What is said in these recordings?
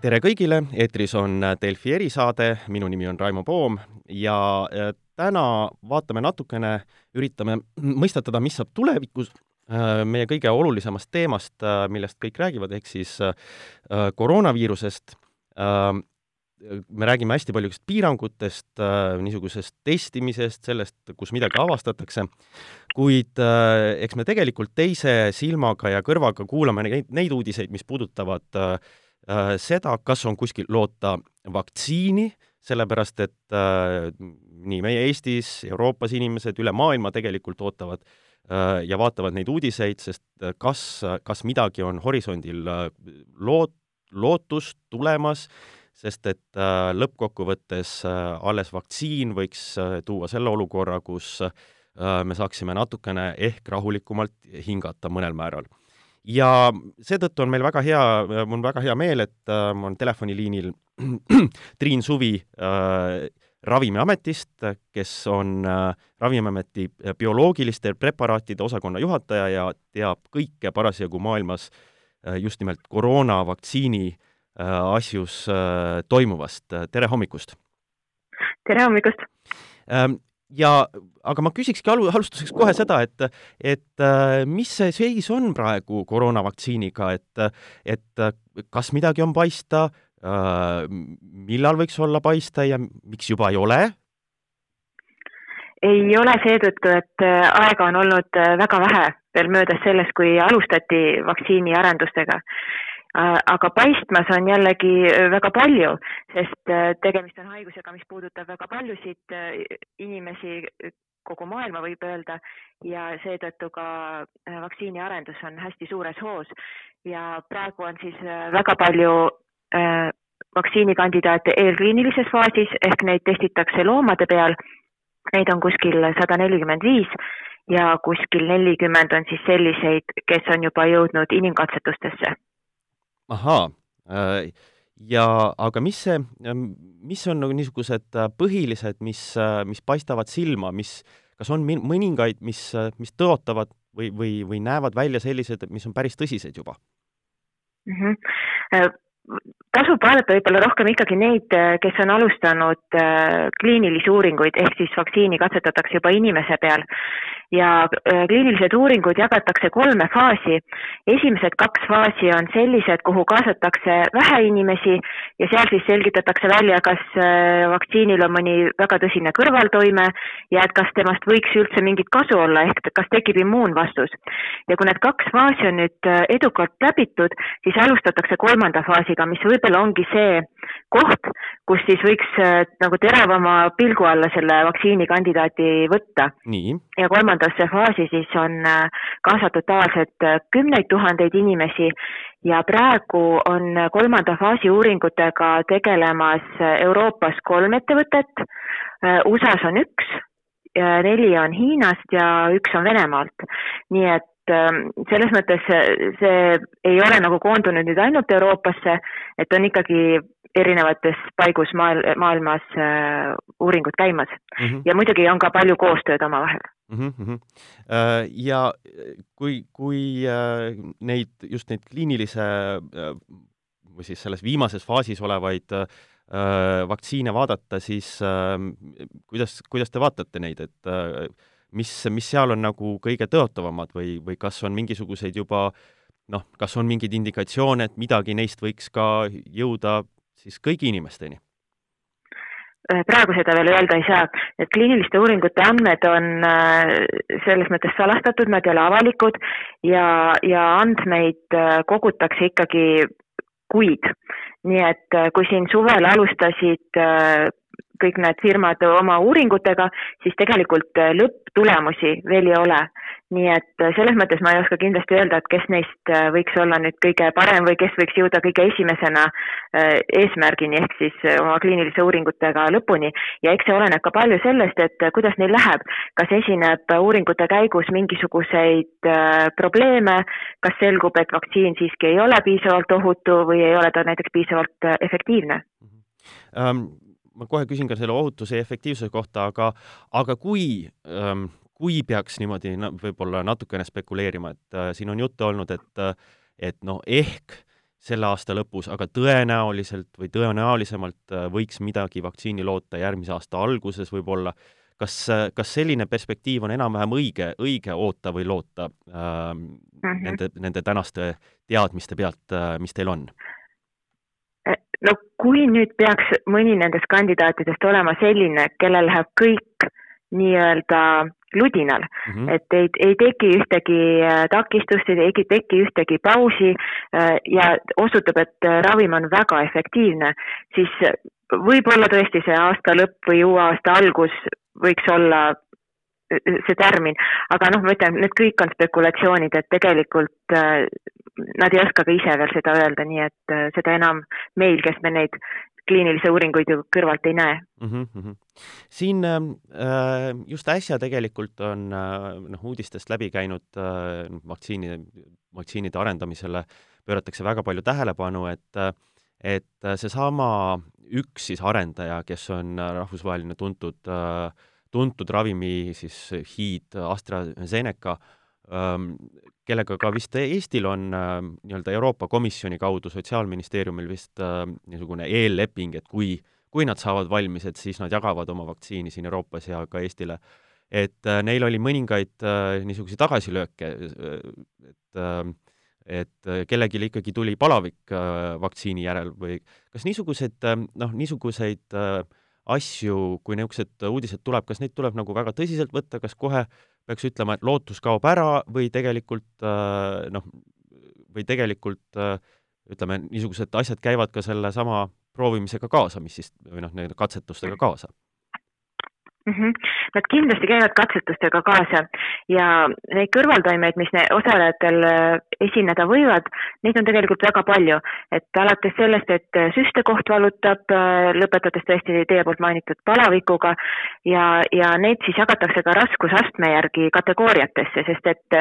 tere kõigile, eetris on Delfi erisaade, minu nimi on Raimo Poom ja äh, täna vaatame natukene, üritame mõistatada, mis saab tulevikus äh, meie kõige olulisemast teemast, äh, millest kõik räägivad, ehk siis koroonaviirusest. me räägime hästi palju piirangutest, niisugusest testimisest, sellest, kus midagi avastatakse, kuid eks me tegelikult teise silmaga ja kõrvaga kuulame neid, neid uudiseid, mis puudutavad Äh, seda, kas on kuskil loota vaktsiini, sellepärast et äh, nii meie Eestis, Euroopas inimesed üle maailma tegelikult ootavad äh, ja vaatavad neid uudiseid, sest äh, kas, kas midagi on horisondil äh, loot-, lootust tulemas, sest et äh, lõppkokkuvõttes äh, alles vaktsiin võiks äh, tuua selle olukorra, kus äh, me saaksime natukene ehk rahulikumalt hingata mõnel määral ja seetõttu on meil väga hea, mul on väga hea meel, et äh, on telefoniliinil Triin Suvi äh, Ravimiametist, kes on äh, Ravimiameti bioloogiliste preparaatide osakonna juhataja ja teab kõike parasjagu maailmas äh, just nimelt koroonavaktsiini äh, asjus äh, toimuvast. tere hommikust! tere hommikust! Ja aga ma küsikski alu-, alustuseks kohe seda, et, et äh, mis see seis on praegu koroonavaktsiiniga, et, et kas midagi on paista, äh, millal võiks olla paista ja miks juba ei ole? ei ole seetõttu, et äh, aega on olnud väga vähe veel möödas sellest, kui alustati vaktsiini arendustega Äh, aga paistmas on jällegi äh, väga palju, sest äh, tegemist on haigusega, mis puudutab väga paljusid inimesi, kogu maailma võib öelda, ja seetõttu ka vaktsiini arendus on hästi suures hoos. ja praegu on siis väga palju vaktsiinikandidaate eelkliinilises faasis ehk neid testitakse loomade peal. Neid on kuskil sada nelikümmend viis ja kuskil nelikümmend on siis selliseid, kes on juba jõudnud inimkatsetustesse ahaa, äh, ja aga mis see, mis on nagu niisugused äh, põhilised, mis, äh, mis paistavad silma, mis, kas on mõningaid, mis, mis tõotavad või, või, või näevad välja sellised, mis on päris tõsised juba mm? -hmm. tasub vaadata võib-olla rohkem ikkagi neid, kes on alustanud kliinilisi uuringuid, ehk siis vaktsiini katsetatakse juba inimese peal ja äh, kliinilised uuringud jagatakse kolme faasi. esimesed kaks faasi on sellised, kuhu kaasatakse vähe inimesi ja seal siis selgitatakse välja, kas äh, vaktsiinil on mõni väga tõsine kõrvaltoime ja et kas temast võiks üldse mingit kasu olla, ehk kas tekib immuunvastus. ja kui need kaks faasi on nüüd äh, edukalt läbitud, siis alustatakse kolmanda faasiga, mis võib-olla ongi see koht, kus siis võiks nagu teravama pilgu alla selle vaktsiinikandidaati võtta. ja kolmanda kolmandasse faasi siis on äh, kaasatud tavaliselt äh, kümneid tuhandeid inimesi ja praegu on kolmanda faasi uuringutega tegelemas Euroopas kolm ettevõtet, äh, USA-s on üks, neli on Hiinast ja üks on Venemaalt. nii et ähm, selles mõttes see ei ole nagu koondunud nüüd ainult Euroopasse, et on ikkagi erinevates paigus maal, maailmas äh, uuringud käimas mm. -hmm. ja muidugi on ka palju koostööd omavahel mm. -hmm. Ja kui, kui äh, neid, just neid kliinilise või siis selles viimases faasis olevaid vaktsiine vaadata, siis kuidas, kuidas te vaatate neid, et mis, mis seal on nagu kõige tõotavamad või, või kas on mingisuguseid juba noh, kas on mingeid indikatsioone, et midagi neist võiks ka jõuda siis kõigi inimesteni? Äh, praegu seda veel öelda ei saa, et kliiniliste uuringute andmed on äh, selles mõttes salastatud, nad ei ole avalikud ja, ja andmeid äh, kogutakse ikkagi kuid. nii et kui siin suvel alustasid kõik need firmad oma uuringutega, siis tegelikult lõpptulemusi veel ei ole nii et äh, selles mõttes ma ei oska kindlasti öelda, et kes neist äh, võiks olla nüüd kõige parem või kes võiks jõuda kõige esimesena äh, eesmärgini ehk siis oma kliinilise uuringutega lõpuni ja eks see oleneb ka palju sellest, et kuidas neil läheb, kas esineb uuringute käigus mingisuguseid probleeme, kas selgub, et vaktsiin siiski ei ole piisavalt ohutu või ei ole ta näiteks piisavalt efektiivne mm? -hmm. Um ma kohe küsin ka selle ohutuse ja efektiivsuse kohta, aga, aga kui ähm, kui peaks niimoodi na, võib-olla natukene spekuleerima, et äh, siin on juttu olnud, et äh, et noh, ehk selle aasta lõpus, aga tõenäoliselt või tõenäolisemalt võiks midagi vaktsiini loota järgmise aasta alguses võib-olla kas, kas selline perspektiiv on enam-vähem õige, õige oota või loota äh, mm -hmm. nende, nende tänaste teadmiste pealt äh,, mis teil on? No kui nüüd peaks mõni nendest kandidaatidest olema selline, kellel läheb kõik nii-öelda ludinal mm, -hmm. et ei, ei teki ühtegi äh, takistust, ei teki ühtegi pausi äh, ja osutub, et äh, ravim on väga efektiivne, siis võib-olla tõesti see aasta lõpp või uue aasta algus võiks olla see tärmin, aga noh, ma ütlen, need kõik on spekulatsioonid, et tegelikult nad ei oska ka ise veel seda öelda, nii et äh, seda enam meil, kes me neid kliinilisi uuringuid ju kõrvalt ei näe mm. -hmm. siin äh, just äsja tegelikult on äh, noh, uudistest läbi käinud äh, vaktsiini, vaktsiinide arendamisele pööratakse väga palju tähelepanu, et äh, et seesama üks siis arendaja, kes on rahvusvaheline tuntud, tuntud ravimi siis hiid AstraZeneca, kellega ka vist Eestil on nii-öelda Euroopa Komisjoni kaudu, Sotsiaalministeeriumil vist niisugune eelleping, et kui, kui nad saavad valmis, et siis nad jagavad oma vaktsiini siin Euroopas ja ka Eestile. et neil oli mõningaid niisuguseid tagasilööke, et et äh, kellelgi ikkagi tuli palavik äh, vaktsiini järel või kas niisugused äh, noh, niisuguseid asju, kui niisugused uudised tuleb, kas neid tuleb nagu väga tõsiselt võtta, kas kohe peaks ütlema, et lootus kaob ära või tegelikult noh, või tegelikult ütleme, niisugused asjad käivad ka sellesama proovimisega kaasa, mis siis, või noh, nende katsetustega kaasa mm. -hmm. Nad kindlasti käivad katsetustega kaasa ja neid kõrvaltoimeid, mis osalejatel äh, esineda võivad, neid on tegelikult väga palju. et alates sellest, et äh, süstekoht valutab, äh, lõpetades tõesti teie poolt mainitud palavikuga ja, ja need siis jagatakse ka raskusastme järgi kategooriatesse, sest et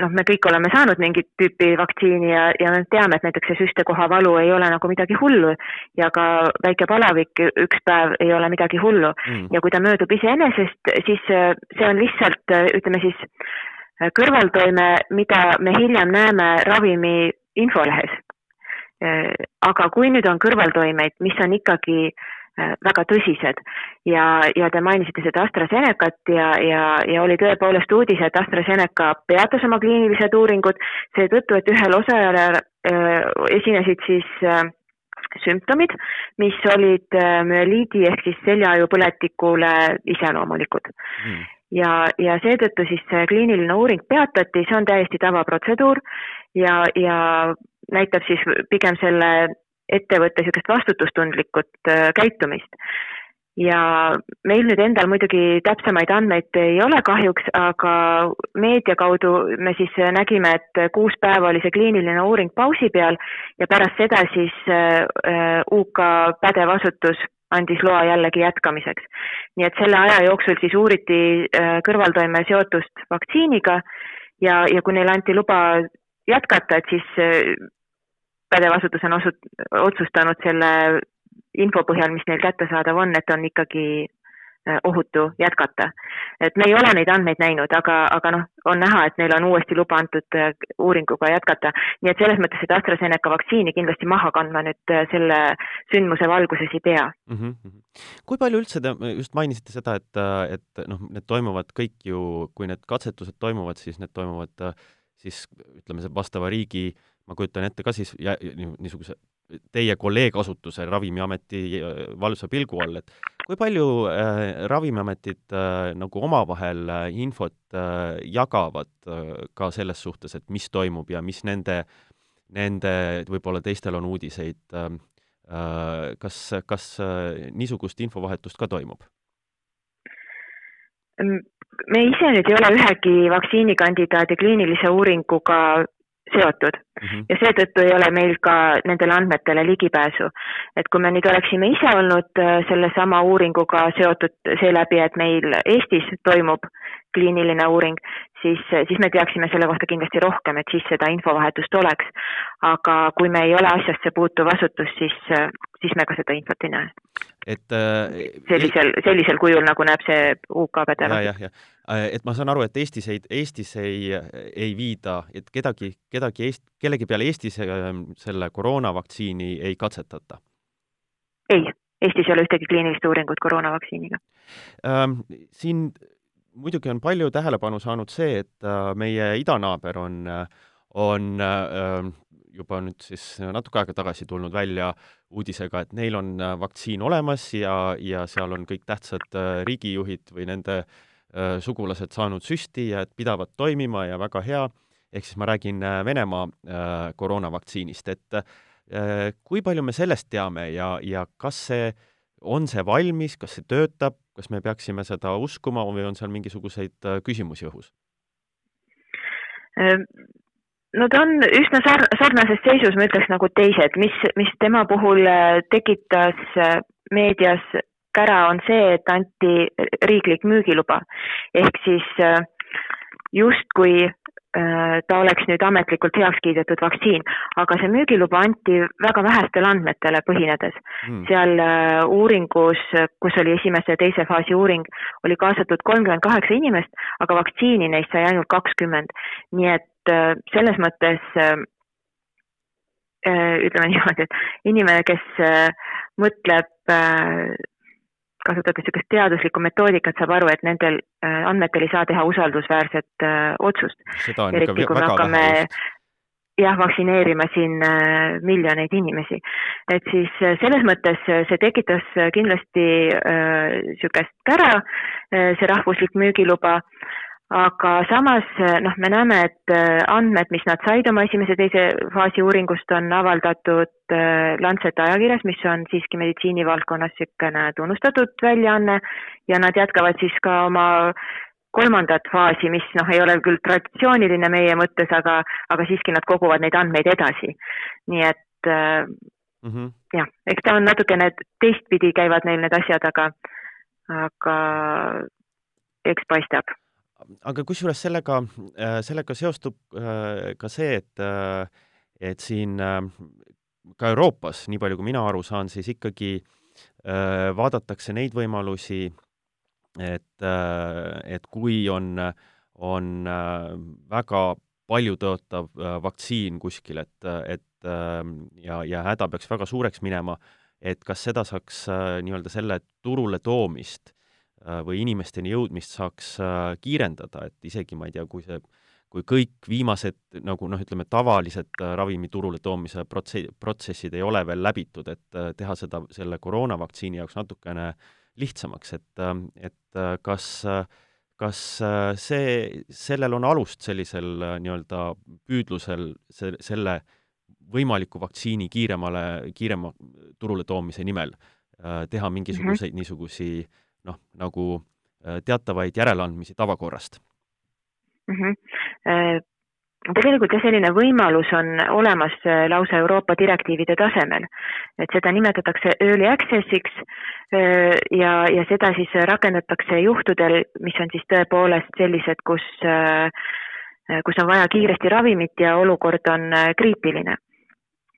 noh, me kõik oleme saanud mingit tüüpi vaktsiini ja, ja me teame, et näiteks see süstekoha valu ei ole nagu midagi hullu ja ka väike palavik üks päev ei ole midagi hullu mm. ja kui ta möödub möödub iseenesest, siis äh, see on lihtsalt äh, ütleme siis äh, kõrvaltoime, mida me hiljem näeme ravimi infolehes. aga kui nüüd on kõrvaltoimeid, mis on ikkagi väga tõsised ja, ja te mainisite seda AstraZenecat ja, ja, ja oli tõepoolest uudis, et AstraZeneca peatas oma kliinilised uuringud seetõttu, et ühel osajal esinesid siis äh, sümptomid, mis olid äh, müeliidi ehk siis seljaajupõletikule iseloomulikud mm. ja, ja seetõttu siis see kliiniline uuring peatati, see on täiesti tavaprotseduur ja, ja näitab siis pigem selle ettevõtte niisugust vastutustundlikut äh, käitumist ja meil nüüd endal muidugi täpsemaid andmeid ei ole kahjuks, aga meedia kaudu me siis nägime, et kuus päeva oli see kliiniline uuring pausi peal ja pärast seda siis äh, UK pädev asutus andis loa jällegi jätkamiseks. nii et selle aja jooksul siis uuriti äh, kõrvaltoime seotust vaktsiiniga ja, ja kui neile anti luba jätkata, et siis äh, pädev asutus on osut-, otsustanud selle info põhjal, mis neil kättesaadav on, et on ikkagi äh, ohutu jätkata. et me ei ole neid andmeid näinud, aga, aga noh, on näha, et neil on uuesti luba antud äh, uuringuga jätkata. nii et selles mõttes seda AstraZeneca vaktsiini kindlasti maha kandma nüüd äh, selle sündmuse valguses ei pea mm. -hmm. kui palju üldse te just mainisite seda, et, et noh, need toimuvad kõik ju, kui need katsetused toimuvad, siis need toimuvad siis ütleme, see vastava riigi ma kujutan ette ka siis ja, niisuguse teie kolleegasutuse Ravimiameti äh, valvsa pilgu all, et kui palju äh, Ravimiametid äh, nagu omavahel äh, infot äh, jagavad äh, ka selles suhtes, et mis toimub ja mis nende, nende võib-olla teistel on uudiseid äh,, äh, kas, kas äh, niisugust infovahetust ka toimub? me ise nüüd ei ole ühegi vaktsiinikandidaadi kliinilise uuringuga seotud mm -hmm. ja seetõttu ei ole meil ka nendele andmetele ligipääsu. et kui me nüüd oleksime ise olnud äh, sellesama uuringuga seotud seeläbi, et meil Eestis toimub kliiniline uuring, siis, siis me teaksime selle kohta kindlasti rohkem, et siis seda infovahetust oleks. aga kui me ei ole asjasse puutuv asutus, siis, siis me ka seda infot ei näe. Et äh, sellisel, sellisel kujul, nagu näeb see UK pädev. jah, jah, jah. Äh, et ma saan aru, et Eestis ei, Eestis ei, ei viida, et kedagi, kedagi Eest-, kellegi peale Eestis ähm, selle koroonavaktsiini ei katsetata? ei, Eestis ei ole ühtegi kliinilist uuringut koroonavaktsiiniga ähm,. Siin muidugi on palju tähelepanu saanud see, et äh, meie idanaaber on, on äh, juba nüüd siis natuke aega tagasi tulnud välja uudisega, et neil on äh, vaktsiin olemas ja, ja seal on kõik tähtsad äh, riigijuhid või nende äh, sugulased saanud süsti ja et pidavad toimima ja väga hea, ehk siis ma räägin Venemaa koroonavaktsiinist, et kui palju me sellest teame ja, ja kas see, on see valmis, kas see töötab, kas me peaksime seda uskuma või on seal mingisuguseid küsimusi õhus? No ta on üsna sar-, sarnases seisus, ma ütleks, nagu teised, mis, mis tema puhul äh, tekitas äh, meedias kära, on see, et anti riiklik müügiluba. ehk siis äh, justkui ta oleks nüüd ametlikult heaks kiidetud vaktsiin, aga see müügiluba anti väga vähestele andmetele põhinedes hmm.. seal uuringus, kus oli esimese ja teise faasi uuring, oli kaasatud kolmkümmend kaheksa inimest, aga vaktsiini neist sai ainult kakskümmend. nii et Äh, selles mõttes äh, äh, ütleme niimoodi, et inimene, kes mõtleb kasutades niisugust teaduslikku metoodikat, saab aru, et nendel andmetel ei saa teha usaldusväärset otsust. eriti kui me hakkame jah, vaktsineerima siin miljoneid inimesi. et siis selles mõttes see tekitas kindlasti niisugust kära, see rahvuslik müügiluba aga samas noh, me näeme, et äh, andmed, mis nad said oma esimese-teise faasi uuringust, on avaldatud äh, Lancet ajakirjas, mis on siiski meditsiinivaldkonnas niisugune tunnustatud väljaanne ja nad jätkavad siis ka oma kolmandat faasi, mis noh, ei ole küll traditsiooniline meie mõttes, aga, aga siiski nad koguvad neid andmeid edasi. nii et mm -hmm. jah, eks ta on natukene teistpidi käivad neil need asjad, aga, aga eks paistab aga kusjuures sellega, äh, sellega seostub äh, ka see, et, äh, et siin ka Euroopas, nii palju kui mina aru saan, siis ikkagi vaadatakse neid võimalusi, et, et kui on, on väga paljutõotav vaktsiin kuskil, et, et ja, ja häda peaks väga suureks minema, et kas seda saaks nii-öelda selle turule toomist või inimesteni jõudmist saaks äh, kiirendada, et isegi ma ei tea, kui see, kui kõik viimased nagu noh, ütleme tavalised äh, ravimi turule toomise protse-, protsessid ei ole veel läbitud, et teha seda selle koroonavaktsiini jaoks natukene lihtsamaks, et, et kas kas see, sellel on alust sellisel nii-öelda püüdlusel se-, selle võimaliku vaktsiini kiiremale, kiirema turule toomise nimel teha mingisuguseid mm -hmm. niisugusi äh, noh, nagu äh, teatavaid järeleandmisi tavakorrast mm. -hmm. Tegelikult jah, selline võimalus on olemas äh, lausa Euroopa direktiivide tasemel, et seda nimetatakse early access'iks ja, ja seda siis rakendatakse juhtudel, mis on siis tõepoolest sellised, kus, kus on vaja kiiresti ravimit ja olukord on kriitiline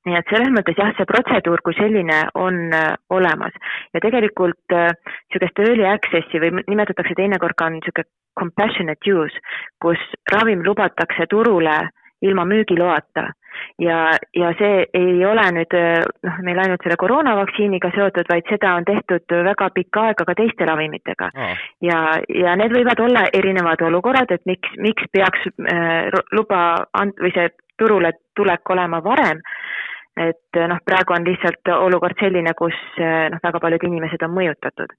nii et selles mõttes jah, see protseduur kui selline on äh, olemas. Ja tegelikult niisugust äh, early access'i või nimetatakse teinekord ka niisugune compassionate use, kus ravim lubatakse turule ilma müügiloata. Ja, ja see ei ole nüüd äh, noh, meil ainult selle koroonavaktsiiniga seotud, vaid seda on tehtud väga pikka aega ka teiste ravimitega. Oh.. ja, ja need võivad olla erinevad olukorrad, et miks, miks peaks äh, luba and- või see turule tulek olema varem et noh, praegu on lihtsalt olukord selline, kus noh, väga paljud inimesed on mõjutatud.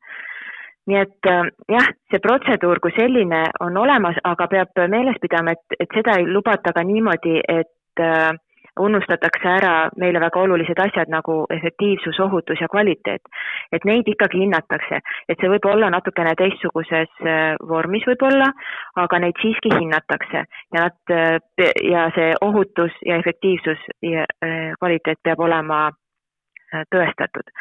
nii et jah, see protseduur kui selline on olemas, aga peab meeles pidama, et, et seda ei lubata ka niimoodi, et unustatakse ära meile väga olulised asjad nagu efektiivsus, ohutus ja kvaliteet. et neid ikkagi hinnatakse, et see võib olla natukene teistsuguses äh, vormis võib-olla, aga neid siiski hinnatakse ja nad äh, ja see ohutus ja efektiivsus ja äh, kvaliteet peab olema tõestatud.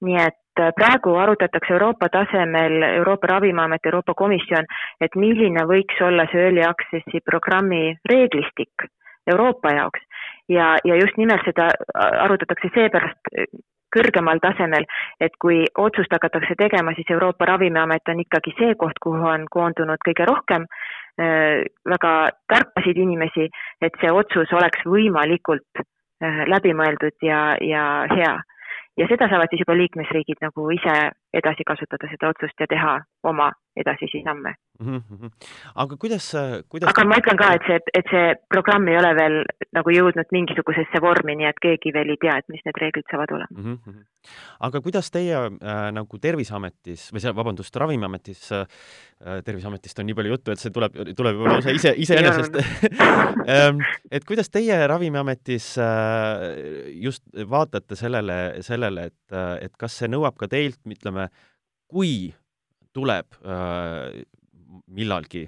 nii et praegu arutatakse Euroopa tasemel, Euroopa Ravimiamet, Euroopa Komisjon, et milline võiks olla see early access'i programmi reeglistik Euroopa jaoks ja, ja just nimelt seda arutatakse seepärast kõrgemal tasemel, et kui otsust hakatakse tegema, siis Euroopa Ravimiamet on ikkagi see koht, kuhu on koondunud kõige rohkem äh, väga tarkasid inimesi, et see otsus oleks võimalikult äh, läbimõeldud ja, ja hea. ja seda saavad siis juba liikmesriigid nagu ise edasi kasutada, seda otsust ja teha oma edasisi samme mm. -hmm. aga kuidas, kuidas aga ma ütlen ka, et see, et see programm ei ole veel nagu jõudnud mingisugusesse vormi, nii et keegi veel ei tea, et mis need reeglid saavad olema mm. -hmm. aga kuidas teie äh, nagu Terviseametis või see, vabandust, Ravimiametis äh,, Terviseametist on nii palju juttu, et see tuleb, tuleb võib-olla lausa ise, iseenesest ähm, et kuidas teie Ravimiametis äh, just vaatate sellele, sellele, et, et kas see nõuab ka teilt, ütleme, kui tuleb äh, millalgi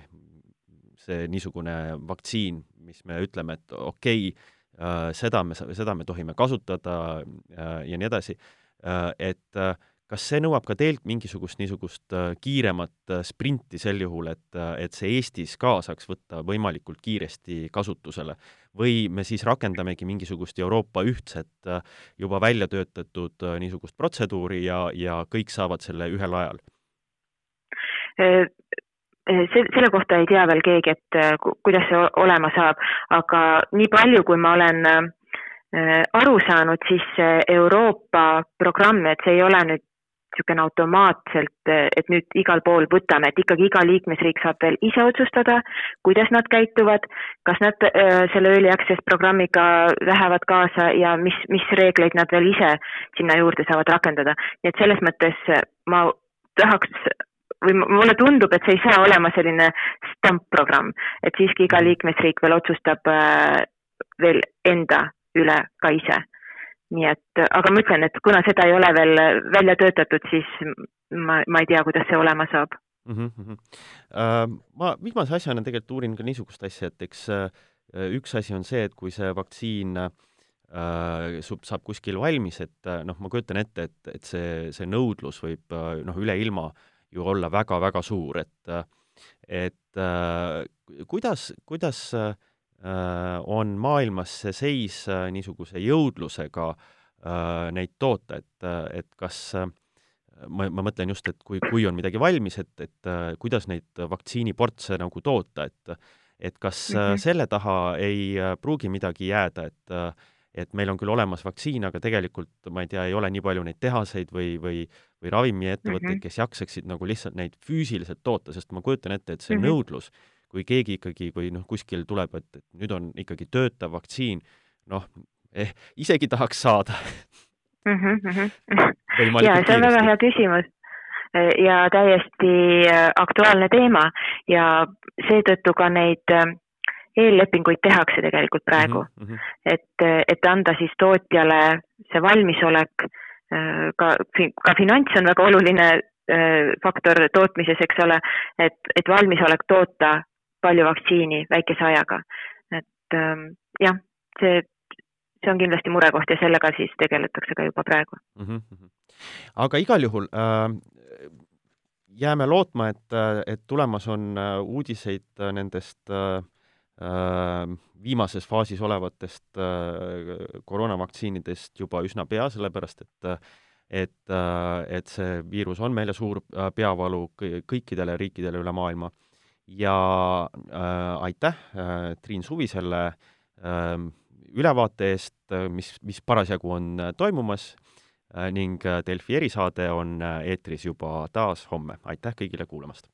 see niisugune vaktsiin, mis me ütleme, et okei okay, äh,, seda me, seda me tohime kasutada äh, ja nii edasi äh,, et äh, kas see nõuab ka teilt mingisugust niisugust äh, kiiremat äh, sprinti sel juhul, et, äh, et see Eestis ka saaks võtta võimalikult kiiresti kasutusele? Või me siis rakendamegi mingisugust Euroopa ühtset äh, juba välja töötatud äh, niisugust protseduuri ja, ja kõik saavad selle ühel ajal? Äh, see, selle kohta ei tea veel keegi, et kuidas see olema saab, aga nii palju, kui ma olen aru saanud, siis Euroopa programm, et see ei ole nüüd niisugune automaatselt, et nüüd igal pool võtame, et ikkagi iga liikmesriik saab veel ise otsustada, kuidas nad käituvad, kas nad äh, selle early access programmiga lähevad kaasa ja mis, mis reegleid nad veel ise sinna juurde saavad rakendada. nii et selles mõttes ma tahaks või mulle tundub, et see ei saa olema selline stampprogramm, et siiski iga liikmesriik veel otsustab äh, veel enda üle ka ise. Nii et, aga ma ütlen, et kuna seda ei ole veel välja töötatud, siis ma, ma ei tea, kuidas see olema saab mm. -hmm. Ma viimase asjana tegelikult uurin ka niisugust asja, et eks uh, üks asi on see, et kui see vaktsiin uh, saab kuskil valmis, et noh, ma kujutan ette, et, et see, see nõudlus võib noh, üle ilma ju olla väga-väga suur, et et äh, kuidas, kuidas äh, on maailmas see seis äh, niisuguse jõudlusega neid toota, et, et kas ma, ma mõtlen just, et kui, kui on midagi valmis, et, et kuidas neid vaktsiiniportse nagu toota, et et kas mm -hmm. selle taha ei pruugi midagi jääda, et et meil on küll olemas vaktsiin, aga tegelikult ma ei tea, ei ole nii palju neid tehaseid või, või või ravimiettevõtteid mm, -hmm. kes jaksaksid nagu lihtsalt neid füüsiliselt toota, sest ma kujutan ette, et see mm -hmm. nõudlus, kui keegi ikkagi, kui noh, kuskil tuleb, et, et nüüd on ikkagi töötav vaktsiin, noh eh,, isegi tahaks saada mm. -hmm. ja see on väga hea küsimus ja täiesti äh, aktuaalne teema ja seetõttu ka neid äh, eellepinguid tehakse tegelikult praegu mm, -hmm. et, et anda siis tootjale see valmisolek ka, ka finants on väga oluline faktor tootmises, eks ole, et, et valmisolek toota palju vaktsiini väikese ajaga. et ähm, jah, see, see on kindlasti murekoht ja sellega siis tegeletakse ka juba praegu mm. -hmm. aga igal juhul äh, jääme lootma, et, et tulemas on äh, uudiseid nendest äh, viimases faasis olevatest koroonavaktsiinidest juba üsna pea, sellepärast et et, et see viirus on meile suur peavalu kõikidele riikidele üle maailma. Ja äh, aitäh äh,, Triin Suvi, selle äh, ülevaate eest, mis, mis parasjagu on toimumas äh, ning Delfi erisaade on eetris juba taas homme. aitäh kõigile kuulamast!